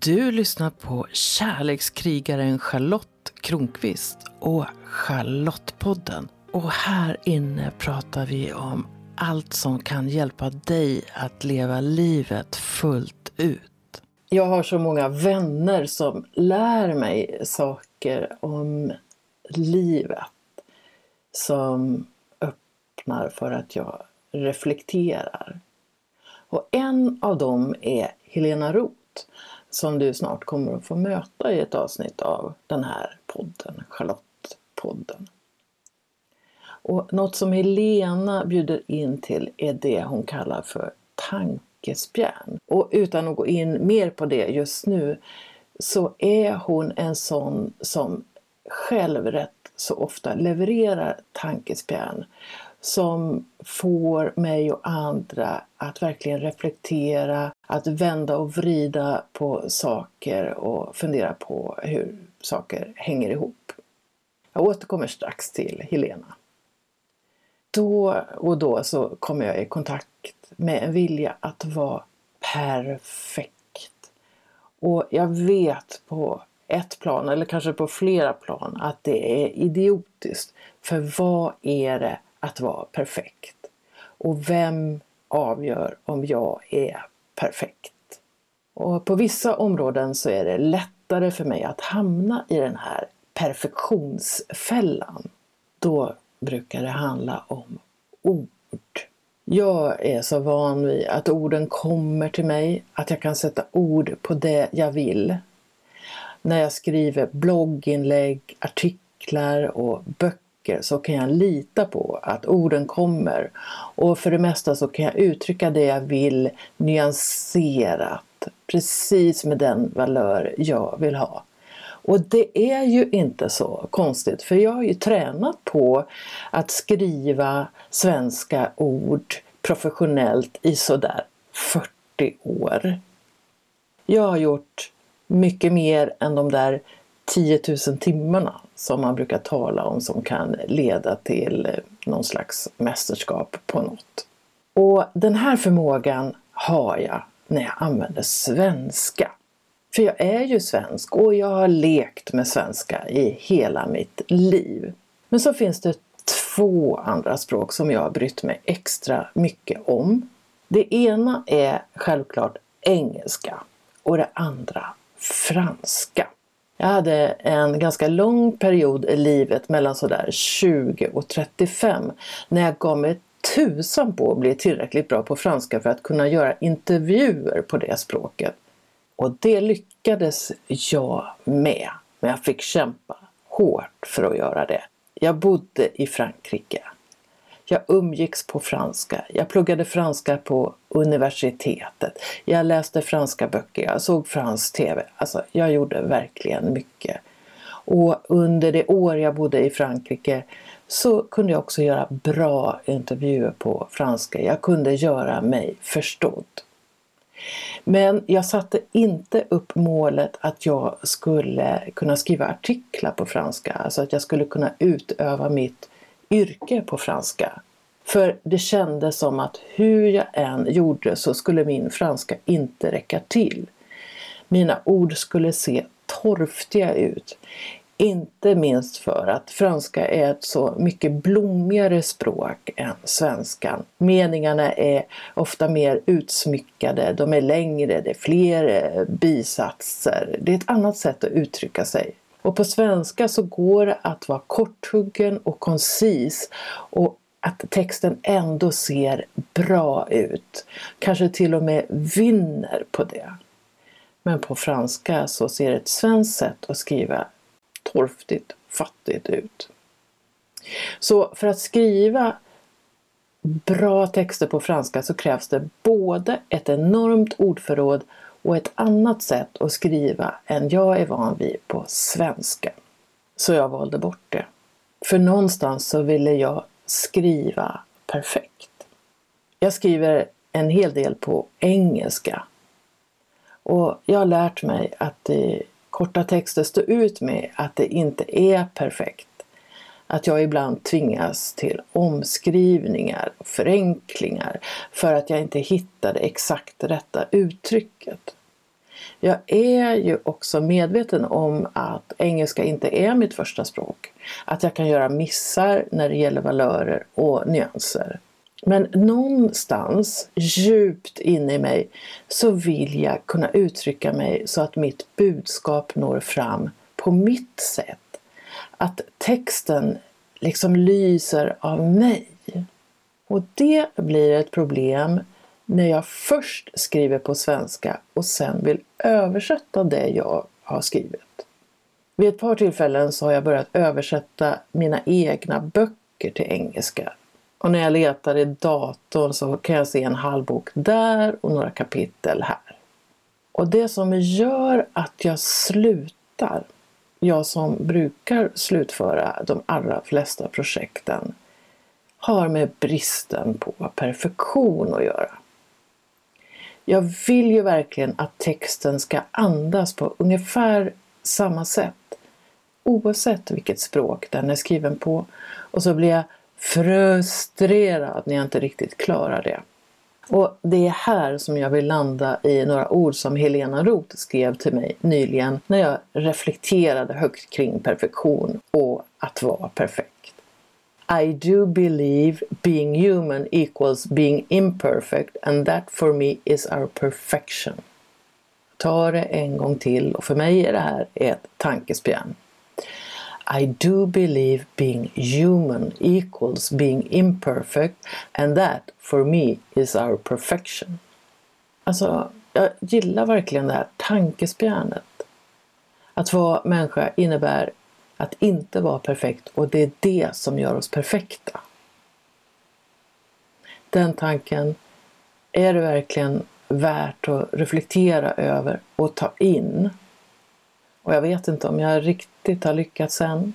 Du lyssnar på kärlekskrigaren Charlotte Kronqvist och Charlottepodden. Och här inne pratar vi om allt som kan hjälpa dig att leva livet fullt ut. Jag har så många vänner som lär mig saker om livet som öppnar för att jag reflekterar. Och en av dem är Helena Roth som du snart kommer att få möta i ett avsnitt av den här podden, Charlotte-podden. Och något som Helena bjuder in till är det hon kallar för tankespjärn. Och utan att gå in mer på det just nu så är hon en sån som själv rätt så ofta levererar tankespjärn som får mig och andra att verkligen reflektera, att vända och vrida på saker och fundera på hur saker hänger ihop. Jag återkommer strax till Helena. Då och då så kommer jag i kontakt med en vilja att vara perfekt. Och jag vet på ett plan, eller kanske på flera plan, att det är idiotiskt. För vad är det att vara perfekt? Och vem avgör om jag är perfekt? Och på vissa områden så är det lättare för mig att hamna i den här perfektionsfällan. Då brukar det handla om ord. Jag är så van vid att orden kommer till mig, att jag kan sätta ord på det jag vill. När jag skriver blogginlägg, artiklar och böcker böcker så kan jag lita på att orden kommer. Och för det mesta så kan jag uttrycka det jag vill nyanserat, precis med den valör jag vill ha. Och det är ju inte så konstigt för jag har ju tränat på att skriva svenska ord professionellt i sådär 40 år. Jag har gjort mycket mer än de där 10 000 timmarna som man brukar tala om som kan leda till eh, någon slags mästerskap på något. Och den här förmågan har jag när jag använder svenska. För jag är ju svensk och jag har lekt med svenska i hela mitt liv. Men så finns det två andra språk som jag har brytt mig extra mycket om. Det ena är självklart engelska och det andra franska. Jag hade en ganska lång period i livet mellan sådär 20 och 35 när jag gav mig tusan på att bli tillräckligt bra på franska för att kunna göra intervjuer på det språket. Och det lyckades jag med, men jag fick kämpa hårt för att göra det. Jag bodde i Frankrike jag umgicks på franska. Jag pluggade franska på universitetet. Jag läste franska böcker. Jag såg fransk TV. Alltså, jag gjorde verkligen mycket. Och under det år jag bodde i Frankrike så kunde jag också göra bra intervjuer på franska. Jag kunde göra mig förstådd. Men jag satte inte upp målet att jag skulle kunna skriva artiklar på franska, alltså att jag skulle kunna utöva mitt yrke på franska. För det kändes som att hur jag än gjorde så skulle min franska inte räcka till. Mina ord skulle se torftiga ut. Inte minst för att franska är ett så mycket blommigare språk än svenskan. Meningarna är ofta mer utsmyckade, de är längre, det är fler bisatser. Det är ett annat sätt att uttrycka sig. Och på svenska så går det att vara korthuggen och koncis och att texten ändå ser bra ut. Kanske till och med vinner på det. Men på franska så ser ett svenskt sätt att skriva torftigt, fattigt ut. Så för att skriva bra texter på franska så krävs det både ett enormt ordförråd och ett annat sätt att skriva än jag är van vid på svenska. Så jag valde bort det. För någonstans så ville jag skriva perfekt. Jag skriver en hel del på engelska. Och jag har lärt mig att i korta texter stå ut med att det inte är perfekt. Att jag ibland tvingas till omskrivningar och förenklingar för att jag inte hittade exakt rätta uttrycket. Jag är ju också medveten om att engelska inte är mitt första språk. Att jag kan göra missar när det gäller valörer och nyanser. Men någonstans djupt inne i mig så vill jag kunna uttrycka mig så att mitt budskap når fram på mitt sätt. Att texten liksom lyser av mig. Och det blir ett problem när jag först skriver på svenska och sen vill översätta det jag har skrivit. Vid ett par tillfällen så har jag börjat översätta mina egna böcker till engelska. Och när jag letar i datorn så kan jag se en halvbok där och några kapitel här. Och det som gör att jag slutar, jag som brukar slutföra de allra flesta projekten, har med bristen på perfektion att göra. Jag vill ju verkligen att texten ska andas på ungefär samma sätt oavsett vilket språk den är skriven på. Och så blir jag frustrerad när jag inte riktigt klarar det. Och det är här som jag vill landa i några ord som Helena Roth skrev till mig nyligen när jag reflekterade högt kring perfektion och att vara perfekt. I do believe being human equals being imperfect and that for me is our perfection. Ta det en gång till och för mig är det här ett tankespjärn. I do believe being human equals being imperfect and that for me is our perfection. Alltså, jag gillar verkligen det här tankespjärnet. Att vara människa innebär att inte vara perfekt och det är det som gör oss perfekta. Den tanken är det verkligen värt att reflektera över och ta in. Och jag vet inte om jag riktigt har lyckats än.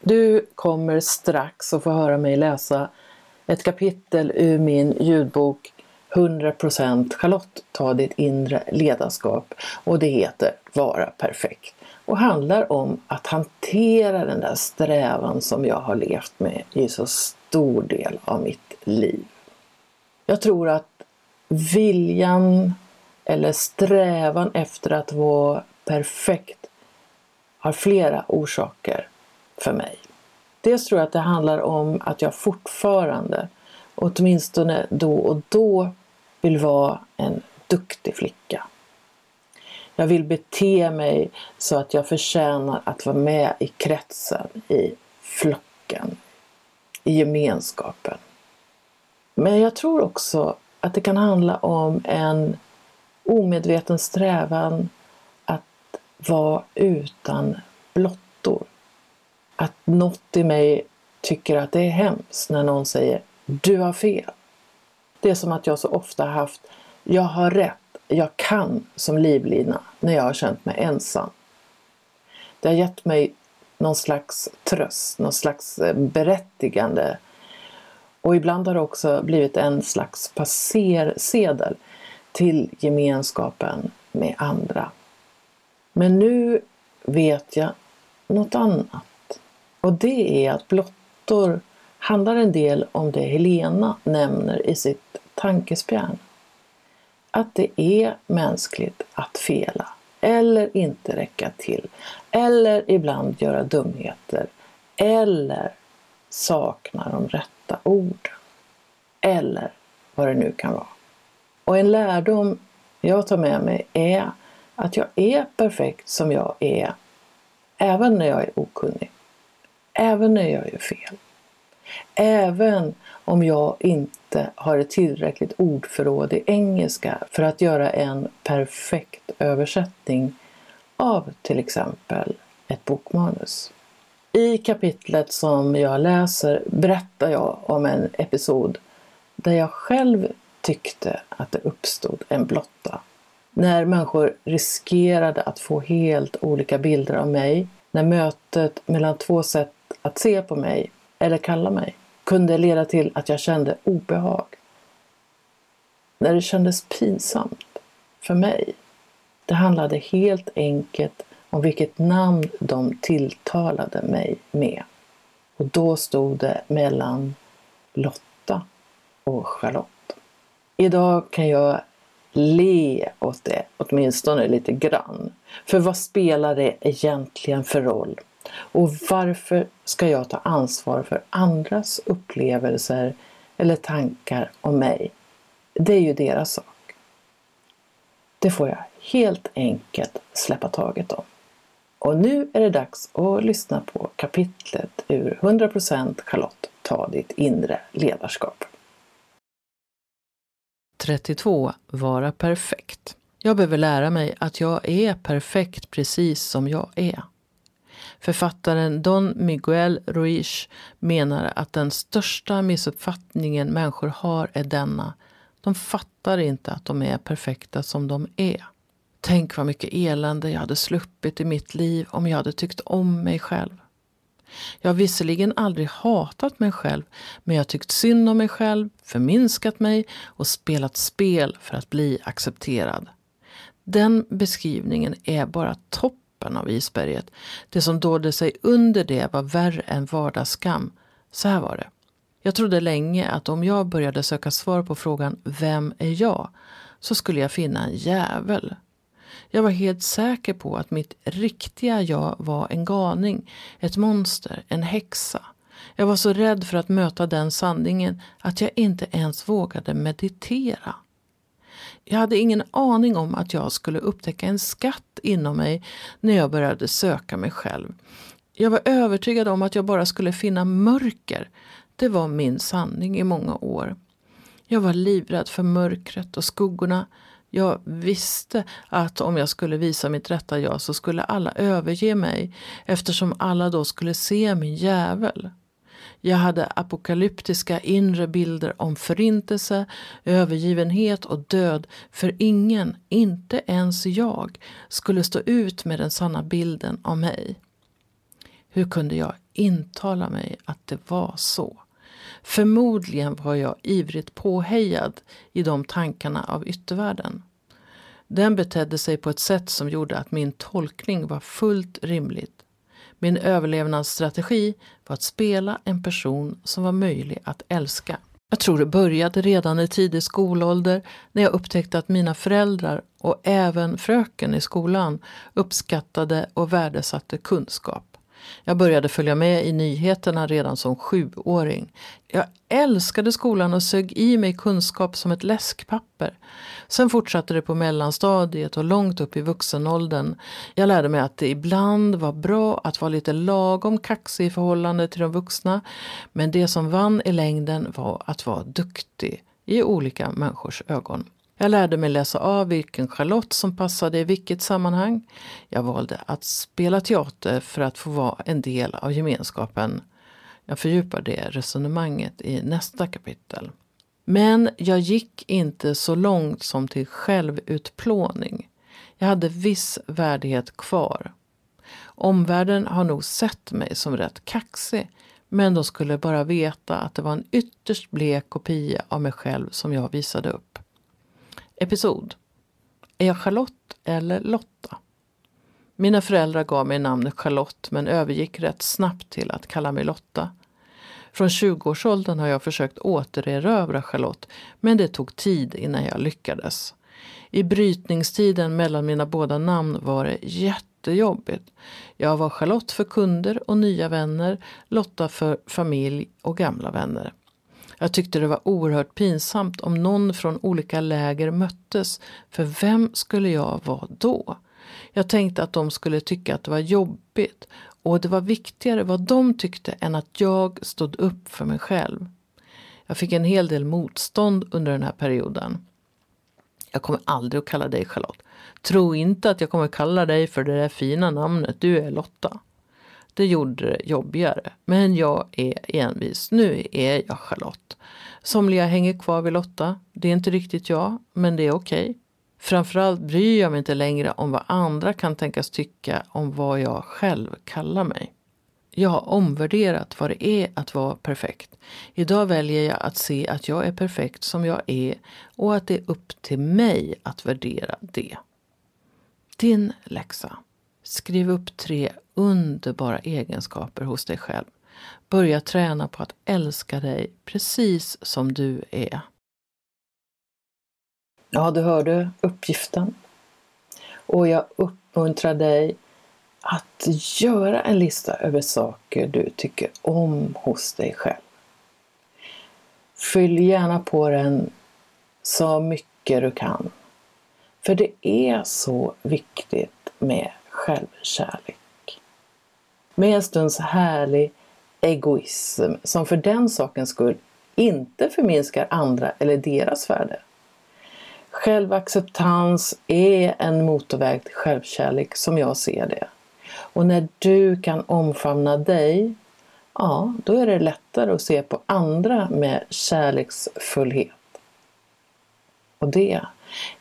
Du kommer strax att få höra mig läsa ett kapitel ur min ljudbok 100% Charlotte, ta ditt inre ledarskap och det heter Vara perfekt och handlar om att hantera den där strävan som jag har levt med i så stor del av mitt liv. Jag tror att viljan eller strävan efter att vara perfekt har flera orsaker för mig. Dels tror jag att det handlar om att jag fortfarande, åtminstone då och då, vill vara en duktig flicka. Jag vill bete mig så att jag förtjänar att vara med i kretsen, i flocken, i gemenskapen. Men jag tror också att det kan handla om en omedveten strävan vara utan blottor. Att något i mig tycker att det är hemskt när någon säger du har fel. Det är som att jag så ofta haft jag har rätt jag kan som livlina när jag har känt mig ensam. Det har gett mig någon slags tröst, någon slags eh, berättigande. Och ibland har det också blivit en slags passersedel till gemenskapen med andra. Men nu vet jag något annat. Och det är att blottor handlar en del om det Helena nämner i sitt tankespjärn att det är mänskligt att fela eller inte räcka till eller ibland göra dumheter eller sakna de rätta orden eller vad det nu kan vara. Och en lärdom jag tar med mig är att jag är perfekt som jag är även när jag är okunnig. Även när jag gör fel. Även om jag inte har ett tillräckligt ordförråd i engelska för att göra en perfekt översättning av till exempel ett bokmanus. I kapitlet som jag läser berättar jag om en episod där jag själv tyckte att det uppstod en blotta. När människor riskerade att få helt olika bilder av mig, när mötet mellan två sätt att se på mig eller kalla mig kunde leda till att jag kände obehag. När det kändes pinsamt för mig. Det handlade helt enkelt om vilket namn de tilltalade mig med. Och då stod det mellan Lotta och Charlotte. Idag kan jag Le åt det, åtminstone lite grann. För vad spelar det egentligen för roll? Och varför ska jag ta ansvar för andras upplevelser eller tankar om mig? Det är ju deras sak. Det får jag helt enkelt släppa taget om. Och nu är det dags att lyssna på kapitlet ur 100% Charlotte, ta ditt inre ledarskap. 32. Vara perfekt. Jag behöver lära mig att jag är perfekt precis som jag är. Författaren Don Miguel Ruiz menar att den största missuppfattningen människor har är denna. De fattar inte att de är perfekta som de är. Tänk vad mycket elände jag hade sluppit i mitt liv om jag hade tyckt om mig själv. Jag har visserligen aldrig hatat mig själv, men jag har tyckt synd om mig själv, förminskat mig och spelat spel för att bli accepterad. Den beskrivningen är bara toppen av isberget. Det som dolde sig under det var värre än vardagsskam. Så här var det. Jag trodde länge att om jag började söka svar på frågan Vem är jag? så skulle jag finna en jävel jag var helt säker på att mitt riktiga jag var en galning, ett monster, en häxa. Jag var så rädd för att möta den sanningen att jag inte ens vågade meditera. Jag hade ingen aning om att jag skulle upptäcka en skatt inom mig när jag började söka mig själv. Jag var övertygad om att jag bara skulle finna mörker. Det var min sanning i många år. Jag var livrädd för mörkret och skuggorna. Jag visste att om jag skulle visa mitt rätta jag så skulle alla överge mig eftersom alla då skulle se min djävul. Jag hade apokalyptiska inre bilder om förintelse, övergivenhet och död för ingen, inte ens jag, skulle stå ut med den sanna bilden av mig. Hur kunde jag intala mig att det var så? Förmodligen var jag ivrigt påhejad i de tankarna av yttervärlden. Den betedde sig på ett sätt som gjorde att min tolkning var fullt rimligt. Min överlevnadsstrategi var att spela en person som var möjlig att älska. Jag tror det började redan i tidig skolålder när jag upptäckte att mina föräldrar och även fröken i skolan uppskattade och värdesatte kunskap. Jag började följa med i nyheterna redan som sjuåring. Jag älskade skolan och sög i mig kunskap som ett läskpapper. Sen fortsatte det på mellanstadiet och långt upp i vuxenåldern. Jag lärde mig att det ibland var bra att vara lite lagom kaxig i förhållande till de vuxna. Men det som vann i längden var att vara duktig i olika människors ögon. Jag lärde mig läsa av vilken Charlotte som passade i vilket sammanhang. Jag valde att spela teater för att få vara en del av gemenskapen. Jag fördjupar det resonemanget i nästa kapitel. Men jag gick inte så långt som till självutplåning. Jag hade viss värdighet kvar. Omvärlden har nog sett mig som rätt kaxig men de skulle bara veta att det var en ytterst blek kopia av mig själv som jag visade upp. Episod. Är jag Charlotte eller Lotta? Mina föräldrar gav mig namnet Charlotte men övergick rätt snabbt till att kalla mig Lotta. Från 20-årsåldern har jag försökt återerövra Charlotte men det tog tid innan jag lyckades. I brytningstiden mellan mina båda namn var det jättejobbigt. Jag var Charlotte för kunder och nya vänner, Lotta för familj och gamla vänner. Jag tyckte det var oerhört pinsamt om någon från olika läger möttes, för vem skulle jag vara då? Jag tänkte att de skulle tycka att det var jobbigt och det var viktigare vad de tyckte än att jag stod upp för mig själv. Jag fick en hel del motstånd under den här perioden. Jag kommer aldrig att kalla dig Charlotte. Tro inte att jag kommer kalla dig för det där fina namnet, du är Lotta. Det gjorde det jobbigare. Men jag är envis. Nu är jag Charlotte. Somliga hänger kvar vid Lotta. Det är inte riktigt jag, men det är okej. Okay. Framförallt bryr jag mig inte längre om vad andra kan tänkas tycka om vad jag själv kallar mig. Jag har omvärderat vad det är att vara perfekt. Idag väljer jag att se att jag är perfekt som jag är och att det är upp till mig att värdera det. Din läxa. Skriv upp tre underbara egenskaper hos dig själv. Börja träna på att älska dig precis som du är. Ja, du hörde uppgiften. Och jag uppmuntrar dig att göra en lista över saker du tycker om hos dig själv. Fyll gärna på den så mycket du kan. För det är så viktigt med självkärlek. Med en stunds härlig egoism som för den sakens skull inte förminskar andra eller deras värde. Självacceptans är en motorväg till självkärlek som jag ser det. Och när du kan omfamna dig, ja, då är det lättare att se på andra med kärleksfullhet. Och det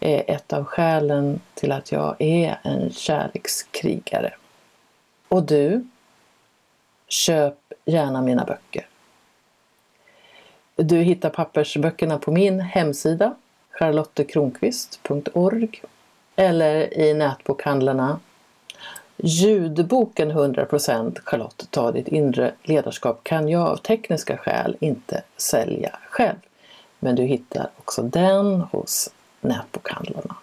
är ett av skälen till att jag är en kärlekskrigare. Och du, köp gärna mina böcker. Du hittar pappersböckerna på min hemsida charlottekronqvist.org eller i nätbokhandlarna. Ljudboken 100% Charlotte ta ditt inre ledarskap kan jag av tekniska skäl inte sälja själv. Men du hittar också den hos nätbokhandlarna.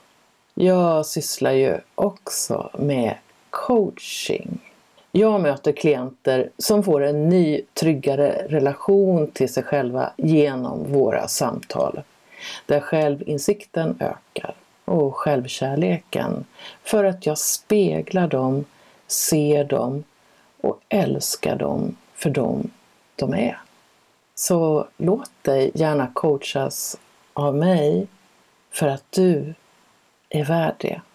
Jag sysslar ju också med coaching. Jag möter klienter som får en ny, tryggare relation till sig själva genom våra samtal. Där självinsikten ökar och självkärleken för att jag speglar dem, ser dem och älskar dem för dem de är. Så låt dig gärna coachas av mig för att du är värd det.